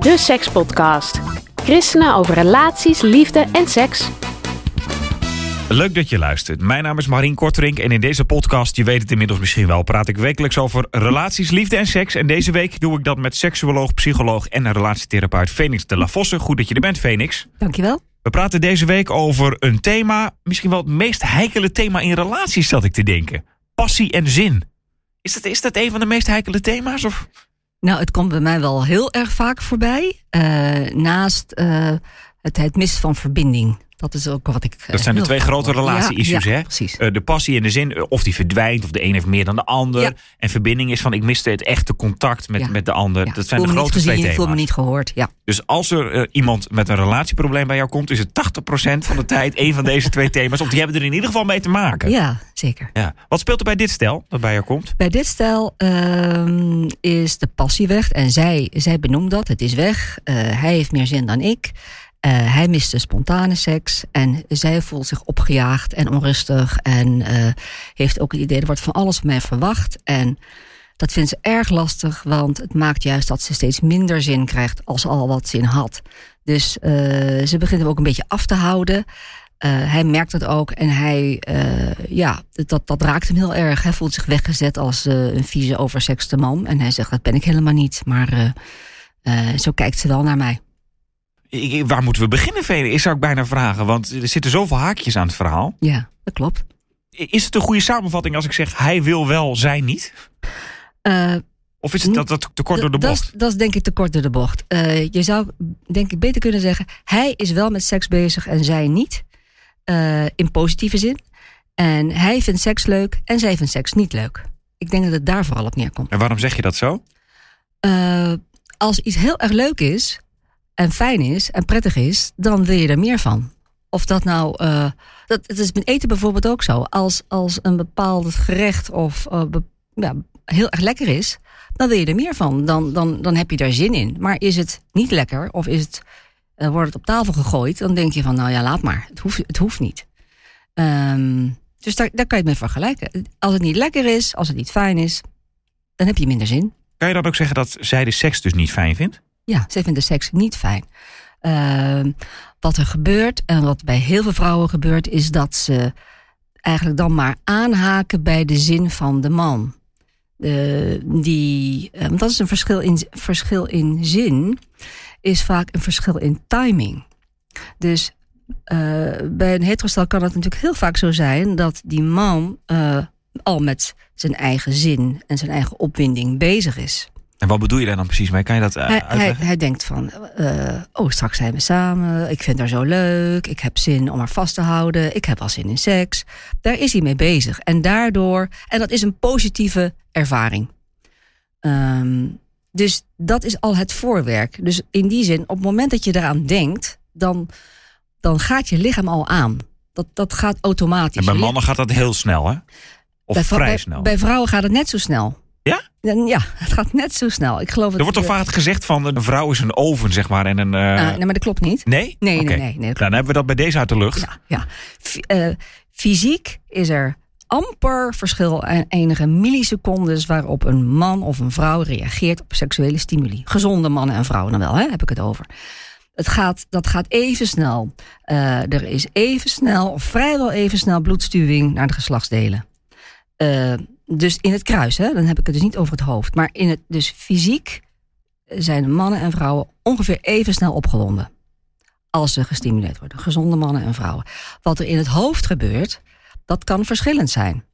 De Sekspodcast. Christenen over relaties, liefde en seks. Leuk dat je luistert. Mijn naam is Marien Korterink en in deze podcast, je weet het inmiddels misschien wel, praat ik wekelijks over relaties, liefde en seks. En deze week doe ik dat met seksuoloog, psycholoog en relatietherapeut Phoenix de la Vosse. Goed dat je er bent, Phoenix. Dankjewel. We praten deze week over een thema, misschien wel het meest heikele thema in relaties, zat ik te denken. Passie en zin. Is dat, is dat een van de meest heikele thema's? Of? Nou, het komt bij mij wel heel erg vaak voorbij. Uh, naast uh, het, missen van verbinding. Dat is ook wat ik. Dat zijn de twee grote relatie-issues, ja, hè? Precies. Uh, de passie in de zin, of die verdwijnt, of de een heeft meer dan de ander. Ja. En verbinding is van, ik miste het echte contact met, met de ander. Dat zijn voel de grote gezien, twee thema's. voel me niet gehoord, ja. Dus als er uh, iemand met een relatieprobleem bij jou komt, is het 80% van de tijd een van deze twee thema's. Of die hebben er in ieder geval mee te maken. Ja, zeker. Ja. Wat speelt er bij dit stel dat bij jou komt? Bij dit stel uh, is de passie weg. En zij, zij benoemt dat, het is weg. Uh, hij heeft meer zin dan ik. Uh, hij miste spontane seks en zij voelt zich opgejaagd en onrustig en uh, heeft ook het idee er wordt van alles van mij verwacht. En dat vindt ze erg lastig, want het maakt juist dat ze steeds minder zin krijgt als ze al wat zin had. Dus uh, ze begint hem ook een beetje af te houden. hij merkt het ook en hij, ja, dat, dat raakt hem heel erg. Hij voelt zich weggezet als een vieze, oversexte man. En hij zegt, dat ben ik helemaal niet. Maar zo kijkt ze wel naar mij. Ik, waar moeten we beginnen, Velen? Is zou ik bijna vragen. Want er zitten zoveel haakjes aan het verhaal. Ja, dat klopt. Is het een goede samenvatting als ik zeg... hij wil wel, zij niet? Uh, of is het dat, dat te kort door de bocht? Dat, dat is denk ik te kort door de bocht. Uh, je zou denk ik beter kunnen zeggen... hij is wel met seks bezig en zij niet. Uh, in positieve zin. En hij vindt seks leuk en zij vindt seks niet leuk. Ik denk dat het daar vooral op neerkomt. En waarom zeg je dat zo? als iets heel erg leuk is en fijn is en prettig is, dan wil je er meer van. Of dat nou, uh, dat, het is met eten bijvoorbeeld ook zo. Als, als een bepaald gerecht of be, ja, heel erg lekker is, dan wil je er meer van. Dan, dan, dan heb je daar zin in. Maar is het niet lekker of is het, uh, wordt het op tafel gegooid, dan denk je van, nou ja, laat maar. Het hoeft, het hoeft niet. Um, dus daar, daar kan je het mee vergelijken. Als het niet lekker is, als het niet fijn is, dan heb je minder zin. Kan je dan ook zeggen dat zij de seks dus niet fijn vindt? Ja, zij vindt de seks niet fijn. Uh, wat er gebeurt en wat bij heel veel vrouwen gebeurt, is dat ze eigenlijk dan maar aanhaken bij de zin van de man. Uh, die, uh, dat is een verschil in, verschil in zin, is vaak een verschil in timing. Dus bij een heterostel kan het natuurlijk heel vaak zo zijn dat die man al met zijn eigen zin en zijn eigen opwinding bezig is. En wat bedoel je daar dan precies mee? Kan je dat uh, hij, hij, hij, denkt van, uh, oh, straks zijn we samen. Ik vind haar zo leuk. Ik heb zin om haar vast te houden. Ik heb wel zin in seks. Daar is hij mee bezig. En daardoor, en dat is een positieve ervaring. Um, dus dat is al het voorwerk. Dus in die zin, op het moment dat je eraan denkt, dan, dan gaat je lichaam al aan. Dat, dat gaat automatisch. En bij mannen gaat dat heel snel, hè? Of bij, vrij bij, snel? Bij vrouwen gaat het net zo snel. Ja? Ja, het gaat net zo snel. Ik geloof er wordt toch vaak gezegd van een vrouw is een oven, zeg maar. En een, uh... uh, nee, maar dat klopt niet. Nee? Nee, okay. nee, nee, nee Dan hebben we dat bij deze uit de lucht. Ja, ja. Uh, fysiek is er amper verschil en enige millisecondes waarop een man of een vrouw reageert op seksuele stimuli. Gezonde mannen en vrouwen dan wel, hè, heb ik het over. Het gaat, dat gaat even snel. Uh, er is even snel, of vrijwel even snel, bloedstuwing naar de geslachtsdelen. Uh, dus in het kruis, hè? dan heb ik het dus niet over het hoofd. Maar in het, dus fysiek zijn mannen en vrouwen ongeveer even snel opgewonden. Als ze gestimuleerd worden. Gezonde mannen en vrouwen. Wat er in het hoofd gebeurt, dat kan verschillend zijn.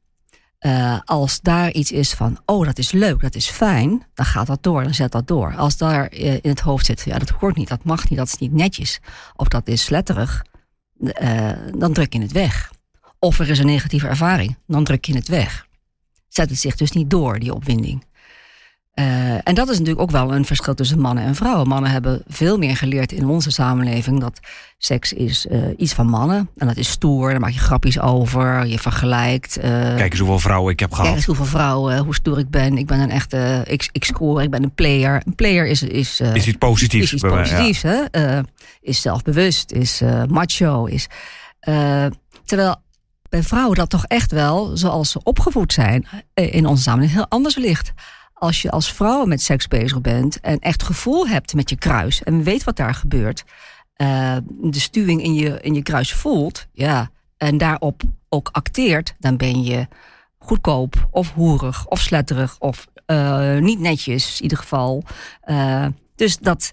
Uh, als daar iets is van, oh dat is leuk, dat is fijn, dan gaat dat door, dan zet dat door. Als daar uh, in het hoofd zit, ja dat hoort niet, dat mag niet, dat is niet netjes. Of dat is sletterig, uh, dan druk je het weg. Of er is een negatieve ervaring, dan druk je het weg. Zet het zich dus niet door, die opwinding. Uh, en dat is natuurlijk ook wel een verschil tussen mannen en vrouwen. Mannen hebben veel meer geleerd in onze samenleving dat seks is uh, iets van mannen. En dat is stoer, daar maak je grapjes over, je vergelijkt. Uh, kijk eens hoeveel vrouwen ik heb gehad. Kijk eens hoeveel vrouwen, hoe stoer ik ben. Ik ben een echte, ik, ik score, ik ben een player. Een player is... Is, is iets positiefs. Is iets positiefs, ja. hè? is zelfbewust, is macho, is... terwijl bij vrouwen dat toch echt wel, zoals ze opgevoed zijn... in onze samenleving heel anders ligt als je als vrouw met seks bezig bent en echt gevoel hebt met je kruis en weet wat daar gebeurt, uh, de stuwing in je, in je kruis voelt, ja, en daarop ook acteert, dan ben je goedkoop of hoerig of sletterig of uh, niet netjes in ieder geval. Dus dat,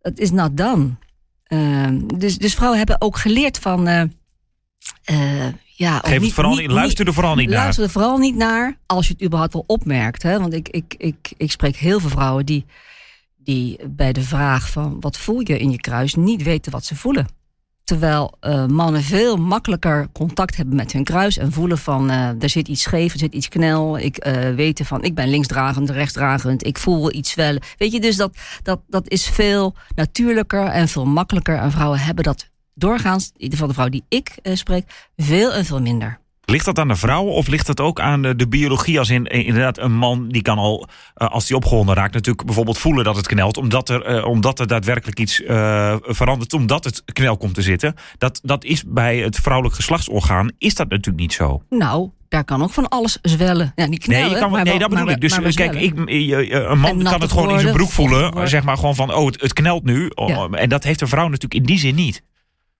dat is not done. dus, dus vrouwen hebben ook geleerd van ja, Geef het vooral niet, luister er vooral niet naar. Luister er vooral niet naar als je het überhaupt wel opmerkt. Hè? Want ik, ik, ik, ik spreek heel veel vrouwen die, die bij de vraag van wat voel je in je kruis niet weten wat ze voelen. Terwijl uh, mannen veel makkelijker contact hebben met hun kruis en voelen van uh, er zit iets scheef, er zit iets knel. Ik uh, weet van ik ben linksdragend, rechtsdragend, ik voel iets wel. Weet je, dus dat, dat, dat is veel natuurlijker en veel makkelijker. En vrouwen hebben dat doorgaans, in ieder geval de vrouw die ik uh, spreek, veel en veel minder. Ligt dat aan de vrouwen of ligt dat ook aan de, de biologie? Als in inderdaad een man die kan al, uh, als hij opgewonden raakt, natuurlijk bijvoorbeeld voelen dat het knelt. Omdat er, uh, omdat er daadwerkelijk iets uh, verandert, omdat het knel komt te zitten. Dat, dat is bij het vrouwelijk geslachtsorgaan, is dat natuurlijk niet zo. Nou, daar kan ook van alles zwellen. Ja, niet knellen, nee, je kan, maar nee dat bedoel ik. Dus kijk, ik, een man kan het gewoon in zijn broek voelen. Zeg maar gewoon van, oh, het, het knelt nu. Ja. En dat heeft een vrouw natuurlijk in die zin niet.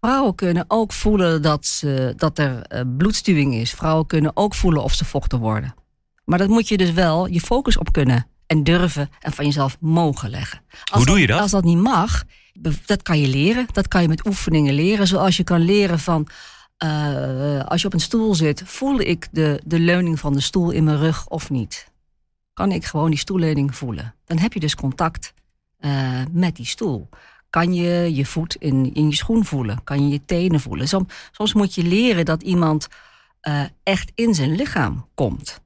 Vrouwen kunnen ook voelen dat, ze, dat er uh, bloedstuwing is. Vrouwen kunnen ook voelen of ze vochten worden. Maar dat moet je dus wel je focus op kunnen en durven en van jezelf mogen leggen. Als Hoe doe je dat? Als dat niet mag, dat kan je leren. Dat kan je met oefeningen leren. Zoals je kan leren van, uh, als je op een stoel zit, voel ik de, de leuning van de stoel in mijn rug of niet? Kan ik gewoon die stoelleuning voelen? Dan heb je dus contact uh, met die stoel kan je je voet in, in je schoen voelen? Kan je je tenen voelen? Soms, soms moet je leren dat iemand uh, echt in zijn lichaam komt.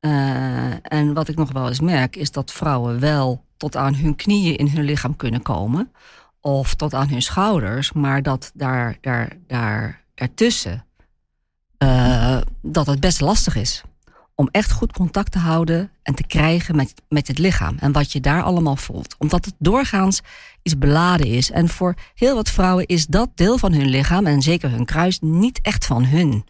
Uh, en wat ik nog wel eens merk, is dat vrouwen wel tot aan hun knieën in hun lichaam kunnen komen. Of tot aan hun schouders, maar dat daar, daar, daar, daartussen uh, dat het best lastig is om echt goed contact te houden en te krijgen met, met het lichaam en wat je daar allemaal voelt. Omdat het doorgaans iets beladen is. En voor heel wat vrouwen is dat deel van hun lichaam en zeker hun kruis niet echt van hun. Uh,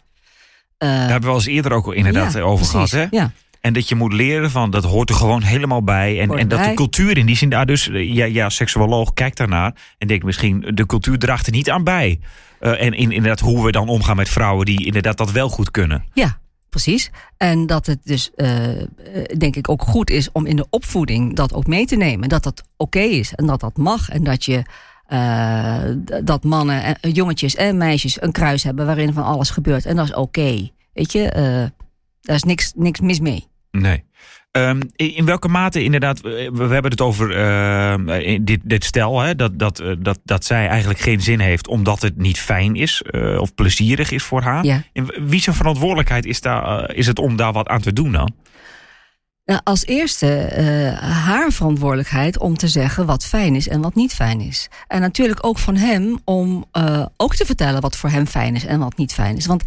Daar hebben we al eens eerder ook inderdaad ja, over precies, gehad. Hè? Ja. En dat je moet leren van dat hoort er gewoon helemaal bij. En, en dat de cultuur in die zin daar dus, ja, ja, seksuoloog kijkt daarnaar en denkt misschien de cultuur draagt er niet aan bij. Uh, en in, inderdaad hoe we dan omgaan met vrouwen die inderdaad dat wel goed kunnen. Ja, Precies. En dat het dus, uh, denk ik, ook goed is om in de opvoeding dat ook mee te nemen. Dat dat oké is en dat dat mag. En dat je uh, dat mannen, en, jongetjes en meisjes een kruis hebben waarin van alles gebeurt. En dat is oké. Weet je, daar is niks, niks mis mee. Nee. Um, in welke mate inderdaad, we hebben het over uh, dit, dit stel, hè, dat, dat, uh, dat, dat zij eigenlijk geen zin heeft omdat het niet fijn is uh, of plezierig is voor haar. Ja. Wie zijn verantwoordelijkheid is, daar, is het om daar wat aan te doen dan? Nou, als eerste haar verantwoordelijkheid om te zeggen wat fijn is en wat niet fijn is. En natuurlijk ook van hem om ook te vertellen wat voor hem fijn is en wat niet fijn is. Want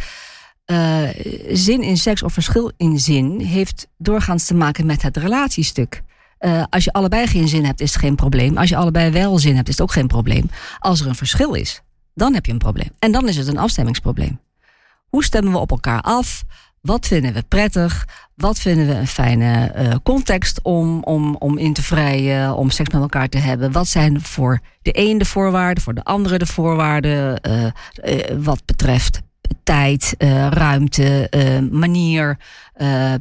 uh, zin in seks of verschil in zin heeft doorgaans te maken met het relatiestuk. Uh, als je allebei geen zin hebt, is het geen probleem. Als je allebei wel zin hebt, is het ook geen probleem. Als er een verschil is, dan heb je een probleem. En dan is het een afstemmingsprobleem. Hoe stemmen we op elkaar af? Wat vinden we prettig? Wat vinden we een fijne uh, context om, om, om in te vrijen, om seks met elkaar te hebben? Wat zijn voor de een de voorwaarden, voor de andere de voorwaarden? wat betreft tijd, uh, ruimte, uh, manier, uh,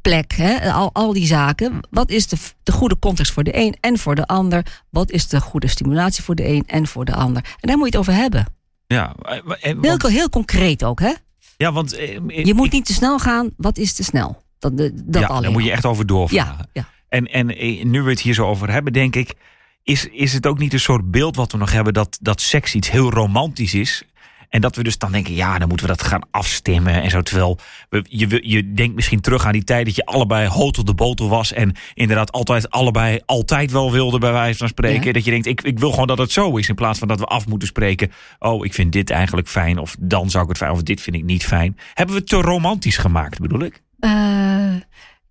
plek, hè? Al, al die zaken. Wat is de, de goede context voor de een en voor de ander? Wat is de goede stimulatie voor de een en voor de ander? En daar moet je het over hebben. Ja, want, heel, heel concreet ook, hè? Ja, want je moet niet te snel gaan. Wat is te snel? Dat, dat ja, alleen daar moet je echt over doorvragen. Ja, ja. En, en nu we het hier zo over hebben, denk ik, is, is het ook niet een soort beeld wat we nog hebben dat, dat seks iets heel romantisch is? En dat we dus dan denken, ja, dan moeten we dat gaan afstemmen en zo. Terwijl we, je, je denkt misschien terug aan die tijd dat je allebei hotel de botel was. En inderdaad altijd allebei altijd wel wilde, bij wijze van spreken. Dat je denkt, ik, ik wil gewoon dat het zo is. In plaats van dat we af moeten spreken. Oh, ik vind dit eigenlijk fijn. Of dan zou ik het fijn. Of dit vind ik niet fijn. Hebben we het te romantisch gemaakt, bedoel ik? Uh,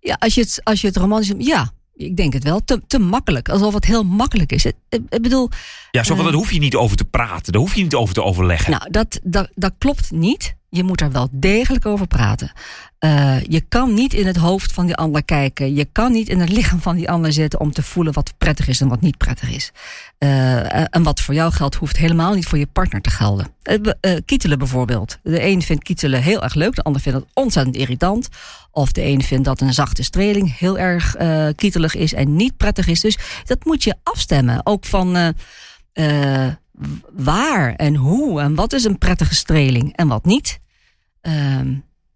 ja, als je het, als je het romantisch. Ja, ik denk het wel, te, te makkelijk. Alsof het heel makkelijk is. Ik, ik bedoel. Ja, zo van, uh, daar hoef je niet over te praten. Daar hoef je niet over te overleggen. Nou, dat, dat, dat klopt niet. Je moet er wel degelijk over praten. Uh, je kan niet in het hoofd van die ander kijken. Je kan niet in het lichaam van die ander zitten om te voelen wat prettig is en wat niet prettig is. Uh, en wat voor jou geldt, hoeft helemaal niet voor je partner te gelden. Kietelen bijvoorbeeld. De een vindt kietelen heel erg leuk, de ander vindt het ontzettend irritant. Of de een vindt dat een zachte streling heel erg kietelig is en niet prettig is. Dus dat moet je afstemmen. Ook van waar en hoe en wat is een prettige streling en wat niet. Ehm,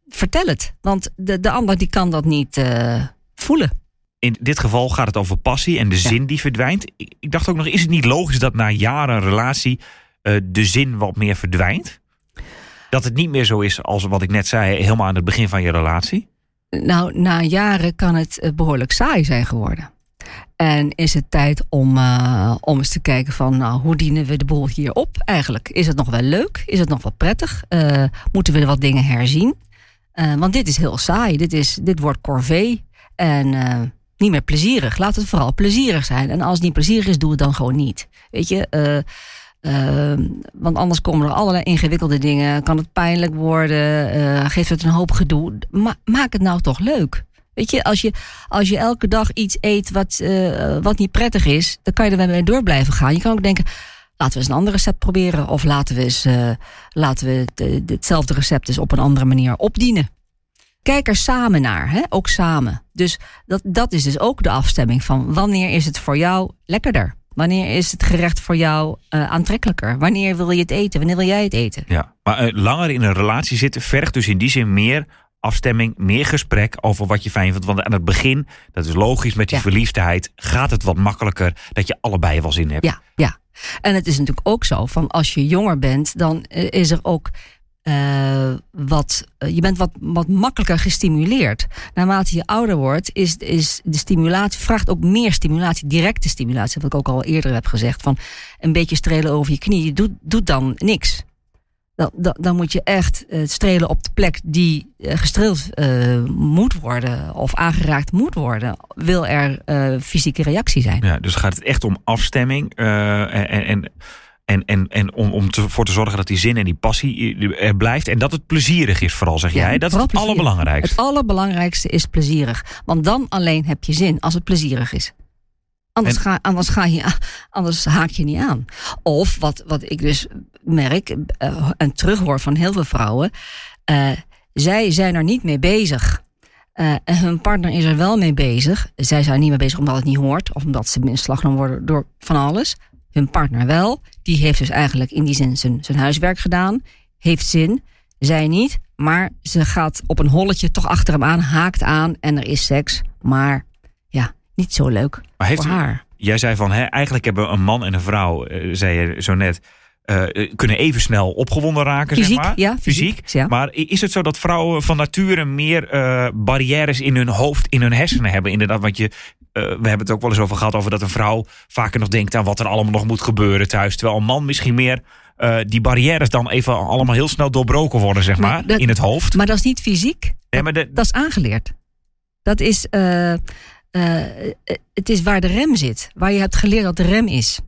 vertel het. Want de, de ander die kan dat niet uh, voelen. In dit geval gaat het over passie en de ja. zin die verdwijnt. Ik, ik, dacht ook nog, is het niet logisch dat na jaren relatie uh, de zin wat meer verdwijnt? Dat het niet meer zo is als wat ik net zei, helemaal aan het begin van je relatie? Nou, na jaren kan het uh, behoorlijk saai zijn geworden. En is het tijd om, uh, om eens te kijken van nou, hoe dienen we de boel hier op eigenlijk? Is het nog wel leuk? Is het nog wel prettig? Uh, moeten we wat dingen herzien? Want dit is heel saai. Dit, is, dit wordt corvée. En niet meer plezierig. Laat het vooral plezierig zijn. En als het niet plezierig is, doe het dan gewoon niet. Weet je? Want anders komen er allerlei ingewikkelde dingen. Kan het pijnlijk worden? geeft het een hoop gedoe? Ma maak het nou toch leuk? Weet je, als je, als je elke dag iets eet wat, uh, wat niet prettig is, dan kan je er wel mee door blijven gaan. Je kan ook denken, laten we eens een ander recept proberen. Of laten we, eens, uh, laten we het, hetzelfde recept eens op een andere manier opdienen. Kijk er samen naar, hè? ook samen. Dus dat, dat is dus ook de afstemming van wanneer is het voor jou lekkerder? Wanneer is het gerecht voor jou uh, aantrekkelijker? Wanneer wil je het eten? Wanneer wil jij het eten? Ja, maar langer in een relatie zitten vergt dus in die zin meer afstemming, meer gesprek over wat je fijn vindt. Want aan het begin, dat is logisch met die ja. verliefdheid, gaat het wat makkelijker dat je allebei wel zin hebt. Ja, ja. En het is natuurlijk ook zo van als je jonger bent, dan is er ook uh, wat, uh, je bent wat, wat makkelijker gestimuleerd. Naarmate je ouder wordt, is, is de stimulatie, vraagt ook meer stimulatie, directe stimulatie, wat ik ook al eerder heb gezegd. Van een beetje strelen over je knie, doet, doet dan niks dan, dan, dan, moet je echt uh, strelen op de plek die gestreeld moet worden of aangeraakt moet worden. Wil er fysieke reactie zijn. Ja, dus gaat het echt om afstemming en, en, en, en, en om, om ervoor te zorgen dat die zin en die passie er blijft. En dat het plezierig is vooral, zeg jij. Ja, dat is het allerbelangrijkste. Het allerbelangrijkste is plezierig. Want dan alleen heb je zin als het plezierig is. Anders, en... ga, anders, ga je, anders haak je niet aan. Of wat, wat ik dus merk uh, en terughoor van heel veel vrouwen. Uh, zij zijn er niet mee bezig. Uh, en hun partner is er wel mee bezig. Zij zijn er niet mee bezig omdat het niet hoort. Of omdat ze in slag genomen worden door van alles. Hun partner wel. Die heeft dus eigenlijk in die zin zijn, zijn huiswerk gedaan. Heeft zin. Zij niet. Maar ze gaat op een holletje toch achter hem aan. Haakt aan en er is seks. Maar ja, niet zo leuk maar heeft voor haar. Jij zei van, hè, eigenlijk hebben een man en een vrouw, uh, zei je zo net... Uh, kunnen even snel opgewonden raken, fysiek, zeg maar. Ja, fysiek, fysiek ja. Maar is het zo dat vrouwen van nature meer uh, barrières in hun hoofd, in hun hersenen hebben? Inderdaad, want je, uh, we hebben het ook wel eens over gehad over dat een vrouw vaker nog denkt aan wat er allemaal nog moet gebeuren thuis. Terwijl een man misschien meer die barrières dan even allemaal heel snel doorbroken worden, zeg maar, maar dat, in het hoofd. Maar dat is niet fysiek. Nee, maar de, dat is aangeleerd. Dat is, het is waar de rem zit. Waar je hebt geleerd dat de rem is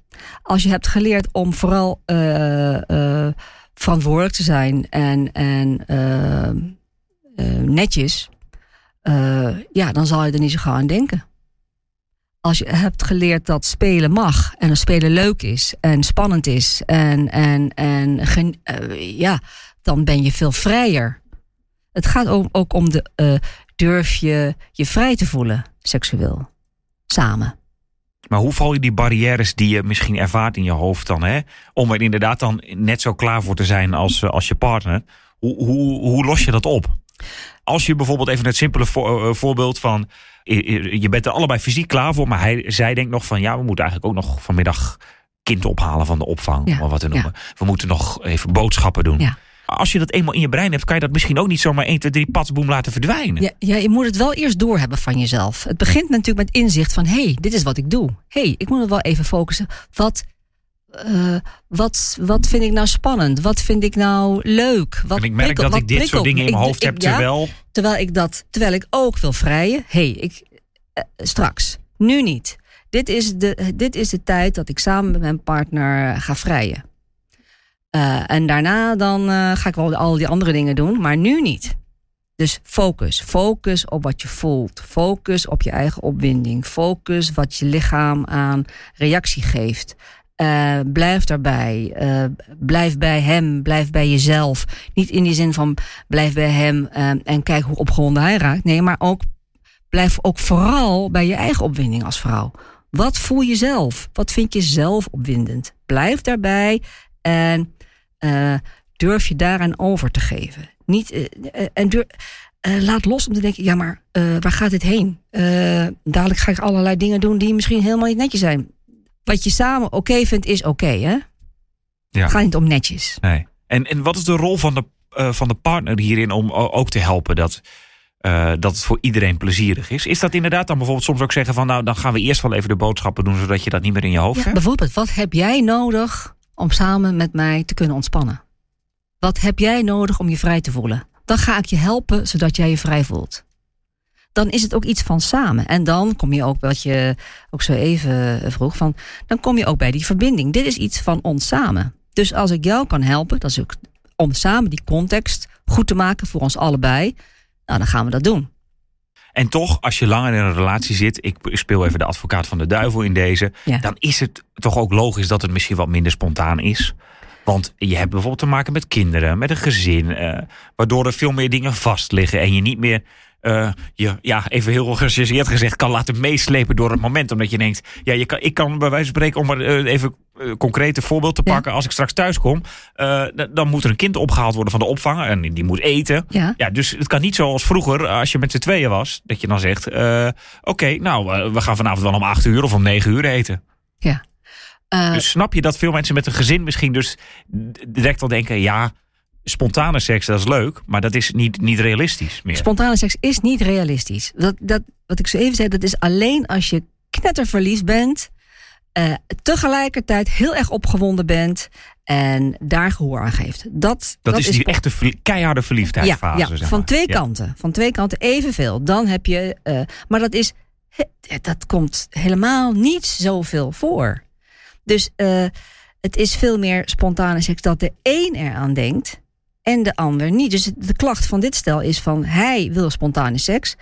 als je hebt geleerd om vooral uh, uh, verantwoordelijk te zijn en, en uh, netjes, ja, dan zal je er niet zo gauw aan denken. Als je hebt geleerd dat spelen mag en dat spelen leuk is en spannend is en, en, en ja, dan ben je veel vrijer. Het gaat ook, ook om de durf je je vrij te voelen seksueel samen. Maar hoe val je die barrières die je misschien ervaart in je hoofd dan? Hè? Om er inderdaad dan net zo klaar voor te zijn als, als je partner. Hoe, hoe, hoe los je dat op? Als je bijvoorbeeld even het simpele voor, uh, voorbeeld van... Je bent er allebei fysiek klaar voor, maar hij, zij denkt nog van... ja, we moeten eigenlijk ook nog vanmiddag kind ophalen van de opvang, Ja, om wat te ja. We moeten nog even boodschappen doen. Ja. Als je dat eenmaal in je brein hebt, kan je dat misschien ook niet zomaar 1, 2, 3 patsboom laten verdwijnen. Ja, ja, je moet het wel eerst doorhebben van jezelf. Het begint natuurlijk met inzicht van... hé, hey, dit is wat ik doe. Hé, hey, ik moet het wel even focussen. Wat, eh, wat, wat vind ik nou spannend? Wat vind ik nou leuk? Wat en ik merk prikkel- dat ik dit soort dingen in mijn hoofd ik- heb, ja, terwijl... terwijl, ik dat, terwijl ik ook wil vrijen. Hé, hey, ik, eh, straks. Nu niet. Dit is, de, dit is de tijd dat ik samen met mijn partner ga vrijen. Eh, en daarna dan eh, ga ik wel al die andere dingen doen, maar nu niet. Dus focus. Focus op wat je voelt. Focus op je eigen opwinding. Focus wat je lichaam aan reactie geeft. Eh, blijf daarbij. Blijf bij hem. Blijf bij jezelf. Niet in die zin van blijf bij hem en kijk hoe opgewonden hij raakt. Nee, maar ook blijf ook vooral bij je eigen opwinding als vrouw. Wat voel je zelf? Wat vind je zelf opwindend? Blijf daarbij en eh, durf je daaraan over te geven. Niet, eh, eh, en durf, laat los om te denken, ja maar waar gaat dit heen? Dadelijk ga ik allerlei dingen doen die misschien helemaal niet netjes zijn. Wat je samen oké vindt is oké, hè? Ja. Het gaat niet om netjes. Nee. En, en wat is de rol van de, van de partner hierin om ook te helpen dat, dat het voor iedereen plezierig is? Is dat inderdaad dan bijvoorbeeld soms ook zeggen van nou dan gaan we eerst wel even de boodschappen doen zodat je dat niet meer in je hoofd Ja, hebt? bijvoorbeeld, wat heb jij nodig om samen met mij te kunnen ontspannen? Wat heb jij nodig om je vrij te voelen? Dan ga ik je helpen zodat jij je vrij voelt. Dan is het ook iets van samen. En dan kom je ook, wat je ook zo even eh, vroeg, van, dan kom je ook bij die verbinding. Dit is iets van ons samen. Dus als ik jou kan helpen, dat is om samen die context goed te maken voor ons allebei, nou, dan gaan we dat doen. En toch, als je langer in een relatie zit, ik speel even de advocaat van de duivel in deze, Ja. dan is het toch ook logisch dat het misschien wat minder spontaan is. Want je hebt bijvoorbeeld te maken met kinderen, met een gezin, eh, waardoor er veel meer dingen vast liggen en je niet meer eh, je, ja, even heel gechargeerd gezegd, kan laten meeslepen door het moment. Omdat je denkt, ja, je kan, ik kan bij wijze van spreken, om maar eh, even eh, concreet een voorbeeld te Ja. pakken, als ik straks thuis kom, dan moet er een kind opgehaald worden van de opvanger en die moet eten. Ja. Ja, dus het kan niet zoals vroeger, als je met z'n tweeën was, dat je dan zegt: Oké, nou, we gaan vanavond wel om acht uur of om negen uur eten. ja. Dus snap je dat veel mensen met een gezin misschien dus direct al denken: Ja, spontane seks, dat is leuk, maar dat is niet, niet realistisch meer. Spontane seks is niet realistisch. Dat, dat, wat ik zo even zei, dat is alleen als je knetterverliefd bent, eh, tegelijkertijd heel erg opgewonden bent en daar gehoor aan geeft. Dat, dat, is die echte keiharde verliefdheidsfase. ja, zeg ja, van maar. twee Ja. kanten. Van twee kanten evenveel. Dan heb je. eh, maar dat is. Dat komt helemaal niet zoveel voor. Dus eh, het is veel meer spontane seks dat de een eraan denkt en de ander niet. Dus de klacht van dit stel is van hij wil spontane seks.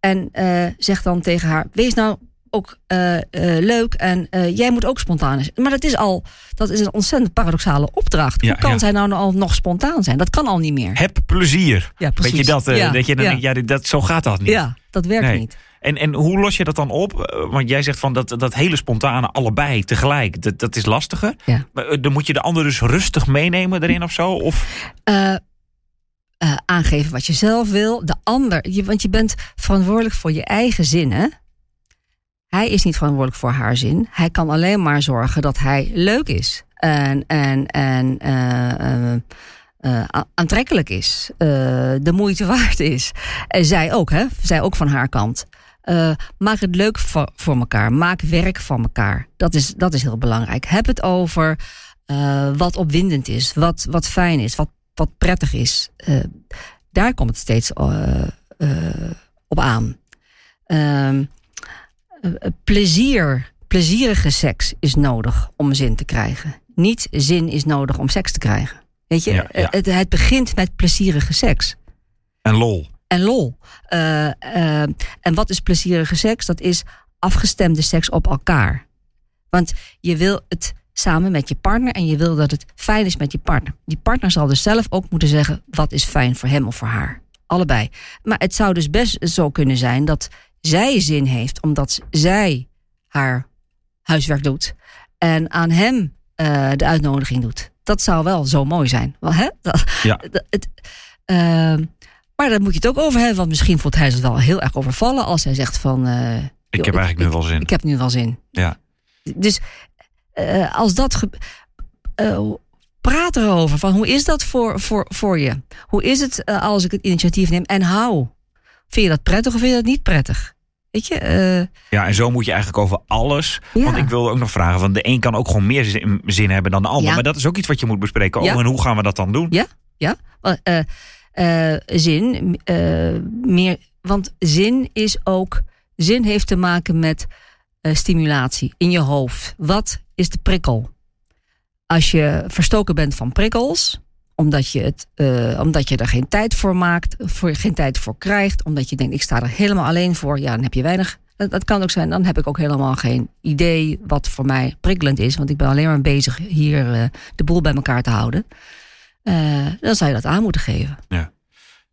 En eh, zegt dan tegen haar: wees nou ook eh, eh, leuk en jij moet ook spontane seks. Maar dat is al dat is een ontzettend paradoxale opdracht. Ja, Hoe kan ja. zij nou al nog spontaan zijn? Dat kan al niet meer. Heb plezier. Ja, Weet je dat? Ja, dat je dan ja. denkt, ja, dit- dat, zo gaat dat niet. Ja, dat werkt Nee. niet. En, en hoe los je dat dan op? Eh, Want jij zegt van dat, dat hele spontane allebei tegelijk, dat, dat is lastiger. Ja. Maar, eh, dan moet je de ander dus rustig meenemen erin of zo? Of, Eh, aangeven wat je zelf wil. De ander, je, want je bent verantwoordelijk voor je eigen zin, hè? Hij is niet verantwoordelijk voor haar zin. Hij kan alleen maar zorgen dat hij leuk is. En, en, en aantrekkelijk is. de moeite waard is. En zij ook, hè? Zij ook van haar kant. Eh, maak het leuk voor, voor elkaar. Maak werk van elkaar. Dat is, dat is heel belangrijk. Heb het over eh, wat opwindend is, wat, wat fijn is, wat, wat prettig is. Eh, daar komt het steeds op aan. Ehm, eh, eh, plezier, plezierige seks is nodig om zin te krijgen. Niet zin is nodig om seks te krijgen. Weet je, Ja, ja. Het, het begint met plezierige seks en lol. En lol. Eh, eh, en wat is plezierige seks? Dat is afgestemde seks op elkaar. Want je wil het samen met je partner en je wil dat het fijn is met je partner. Die partner zal dus zelf ook moeten zeggen wat is fijn voor hem of voor haar. Allebei. Maar het zou dus best zo kunnen zijn dat zij zin heeft omdat zij haar huiswerk doet en aan hem eh, de uitnodiging doet. Dat zou wel zo mooi zijn. Wel, hè? Dat, Ja. dat- het, maar daar moet je het ook over hebben. Want misschien voelt hij zich wel heel erg overvallen als hij zegt van... eh, Ik joh, heb eigenlijk nu wel zin. Ik heb nu wel zin. Ja. Dus eh, als dat. Uh, praat erover. Van hoe is dat voor, voor, voor je? Hoe is het als ik het initiatief neem en hou? Vind je dat prettig of vind je dat niet prettig? Weet je? Uh, ja, en zo moet je eigenlijk over alles. Ja. Want ik wilde ook nog vragen: van de een kan ook gewoon meer zin, zin hebben dan de ander. Ja. Maar dat is ook iets wat je moet bespreken. Oh, en hoe gaan we dat dan doen? Ja, ja. Uh, uh, zin, uh, meer. Want zin is ook. Zin heeft te maken met uh, stimulatie in je hoofd. Wat is de prikkel? Als je verstoken bent van prikkels, omdat je, het, omdat je er geen tijd voor maakt, voor, geen tijd voor krijgt, omdat je denkt, ik sta er helemaal alleen voor, ja, dan heb je weinig. Dat, kan ook zijn, dan heb ik ook helemaal geen idee wat voor mij prikkelend is, want ik ben alleen maar bezig hier de boel bij elkaar te houden. Uh, dan zou je dat aan moeten geven. Ja.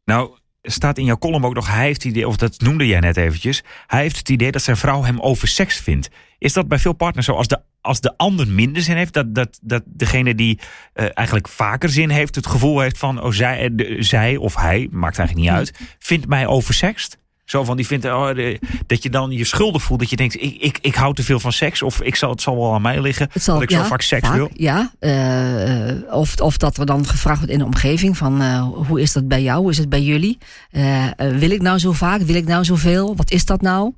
Nou, staat in jouw column ook nog, hij heeft het idee, of dat noemde jij net eventjes, hij heeft het idee dat zijn vrouw hem over seks vindt. Is dat bij veel partners zo? Als de, als de ander minder zin heeft, dat, dat, dat degene die uh, eigenlijk vaker zin heeft, het gevoel heeft van, oh, zij, de, zij of hij, maakt eigenlijk niet uit, vindt mij oversext? Zo van, die vindt oh, de, dat je dan je schuldig voelt. Dat je denkt, ik, ik, ik hou te veel van seks. Of ik zal, het zal wel aan mij liggen. Het zal, dat ik ja, zo vaak seks vaak, wil. Ja, uh, of, of dat er dan gevraagd wordt in de omgeving. Van uh, hoe is dat bij jou? Hoe is het bij jullie? Uh, wil ik nou zo vaak? Wil ik nou zoveel? Wat is dat nou?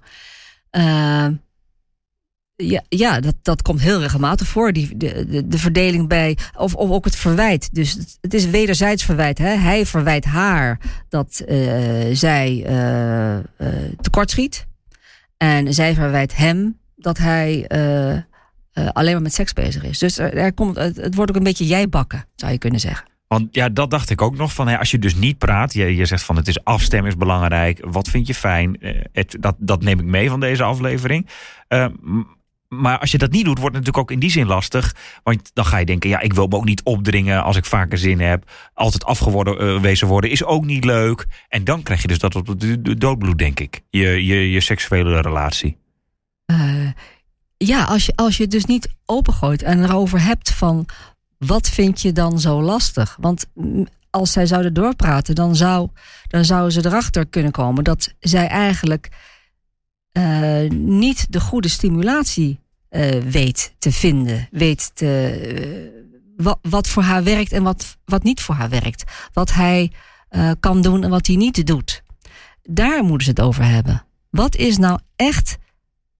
Ja, ja dat, dat komt heel regelmatig voor. Die, de, de, de verdeling bij. Of, of ook het verwijt. Dus het, is wederzijds verwijt. Hè? Hij verwijt haar dat uh, zij uh, uh, tekortschiet. En zij verwijt hem dat hij alleen maar met seks bezig is. Dus er, komt, het, het, wordt ook een beetje jijbakken, zou je kunnen zeggen. Want ja, dat dacht ik ook nog. Van, hè, als je dus niet praat, je, je zegt van het is afstemmen is belangrijk. Wat vind je fijn? Het, dat, dat neem ik mee van deze aflevering. Maar als je dat niet doet, wordt het natuurlijk ook in die zin lastig. Want dan ga je denken, ja, ik wil me ook niet opdringen als ik vaker zin heb. Altijd afgewezen worden is ook niet leuk. En dan krijg je dus dat op de doodbloed, denk ik. Je, je, je seksuele relatie. Uh, ja, als je, als je het dus niet opengooit en erover hebt van... wat vind je dan zo lastig? Want als zij zouden doorpraten, dan, zou, dan zouden ze erachter kunnen komen... dat zij eigenlijk uh, niet de goede stimulatie uh, weet te vinden. Weet te, uh, wat, wat, voor haar werkt en wat, wat niet voor haar werkt. Wat hij kan doen en wat hij niet doet. Daar moeten ze het over hebben. Wat is nou echt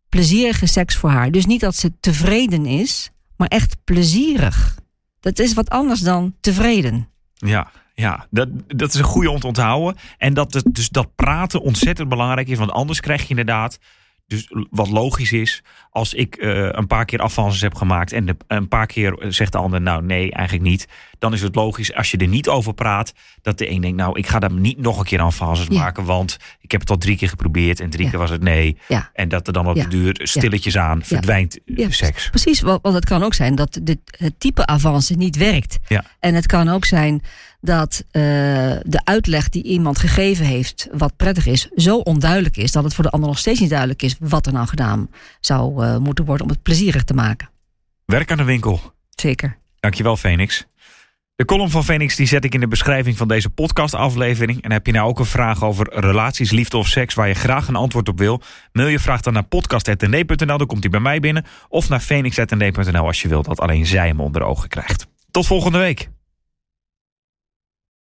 plezierige seks voor haar? Dus niet dat ze tevreden is, maar echt plezierig. Dat is wat anders dan tevreden. Ja, ja, dat, dat is een goede om te onthouden. En dat, het, dus dat praten ontzettend belangrijk is. Want anders krijg je inderdaad, dus wat logisch is, als ik uh, een paar keer afvances heb gemaakt en de, een paar keer zegt de ander, nou nee, eigenlijk niet. Dan is het logisch als je er niet over praat, dat de een denkt, nou ik ga daar niet nog een keer afvances Ja. maken, want ik heb het al drie keer geprobeerd en drie Ja. keer was het nee. Ja. En dat er dan op de duur stilletjes aan verdwijnt eh, Ja, seks. Precies, want het kan ook zijn dat dit, het type avance niet werkt. Ja. En het kan ook zijn dat uh, de uitleg die iemand gegeven heeft, wat prettig is, zo onduidelijk is dat het voor de ander nog steeds niet duidelijk is wat er nou gedaan zou uh, moeten worden om het plezierig te maken. Werk aan de winkel. Zeker. Dankjewel, Phoenix. De column van Phoenix die zet ik in de beschrijving van deze podcastaflevering. En heb je nou ook een vraag over relaties, liefde of seks waar je graag een antwoord op wil? Mail je vraag dan naar podcast.nd.nl, dan komt die bij mij binnen. Of naar phoenix.nd.nl als je wilt dat alleen zij hem onder ogen krijgt. Tot volgende week.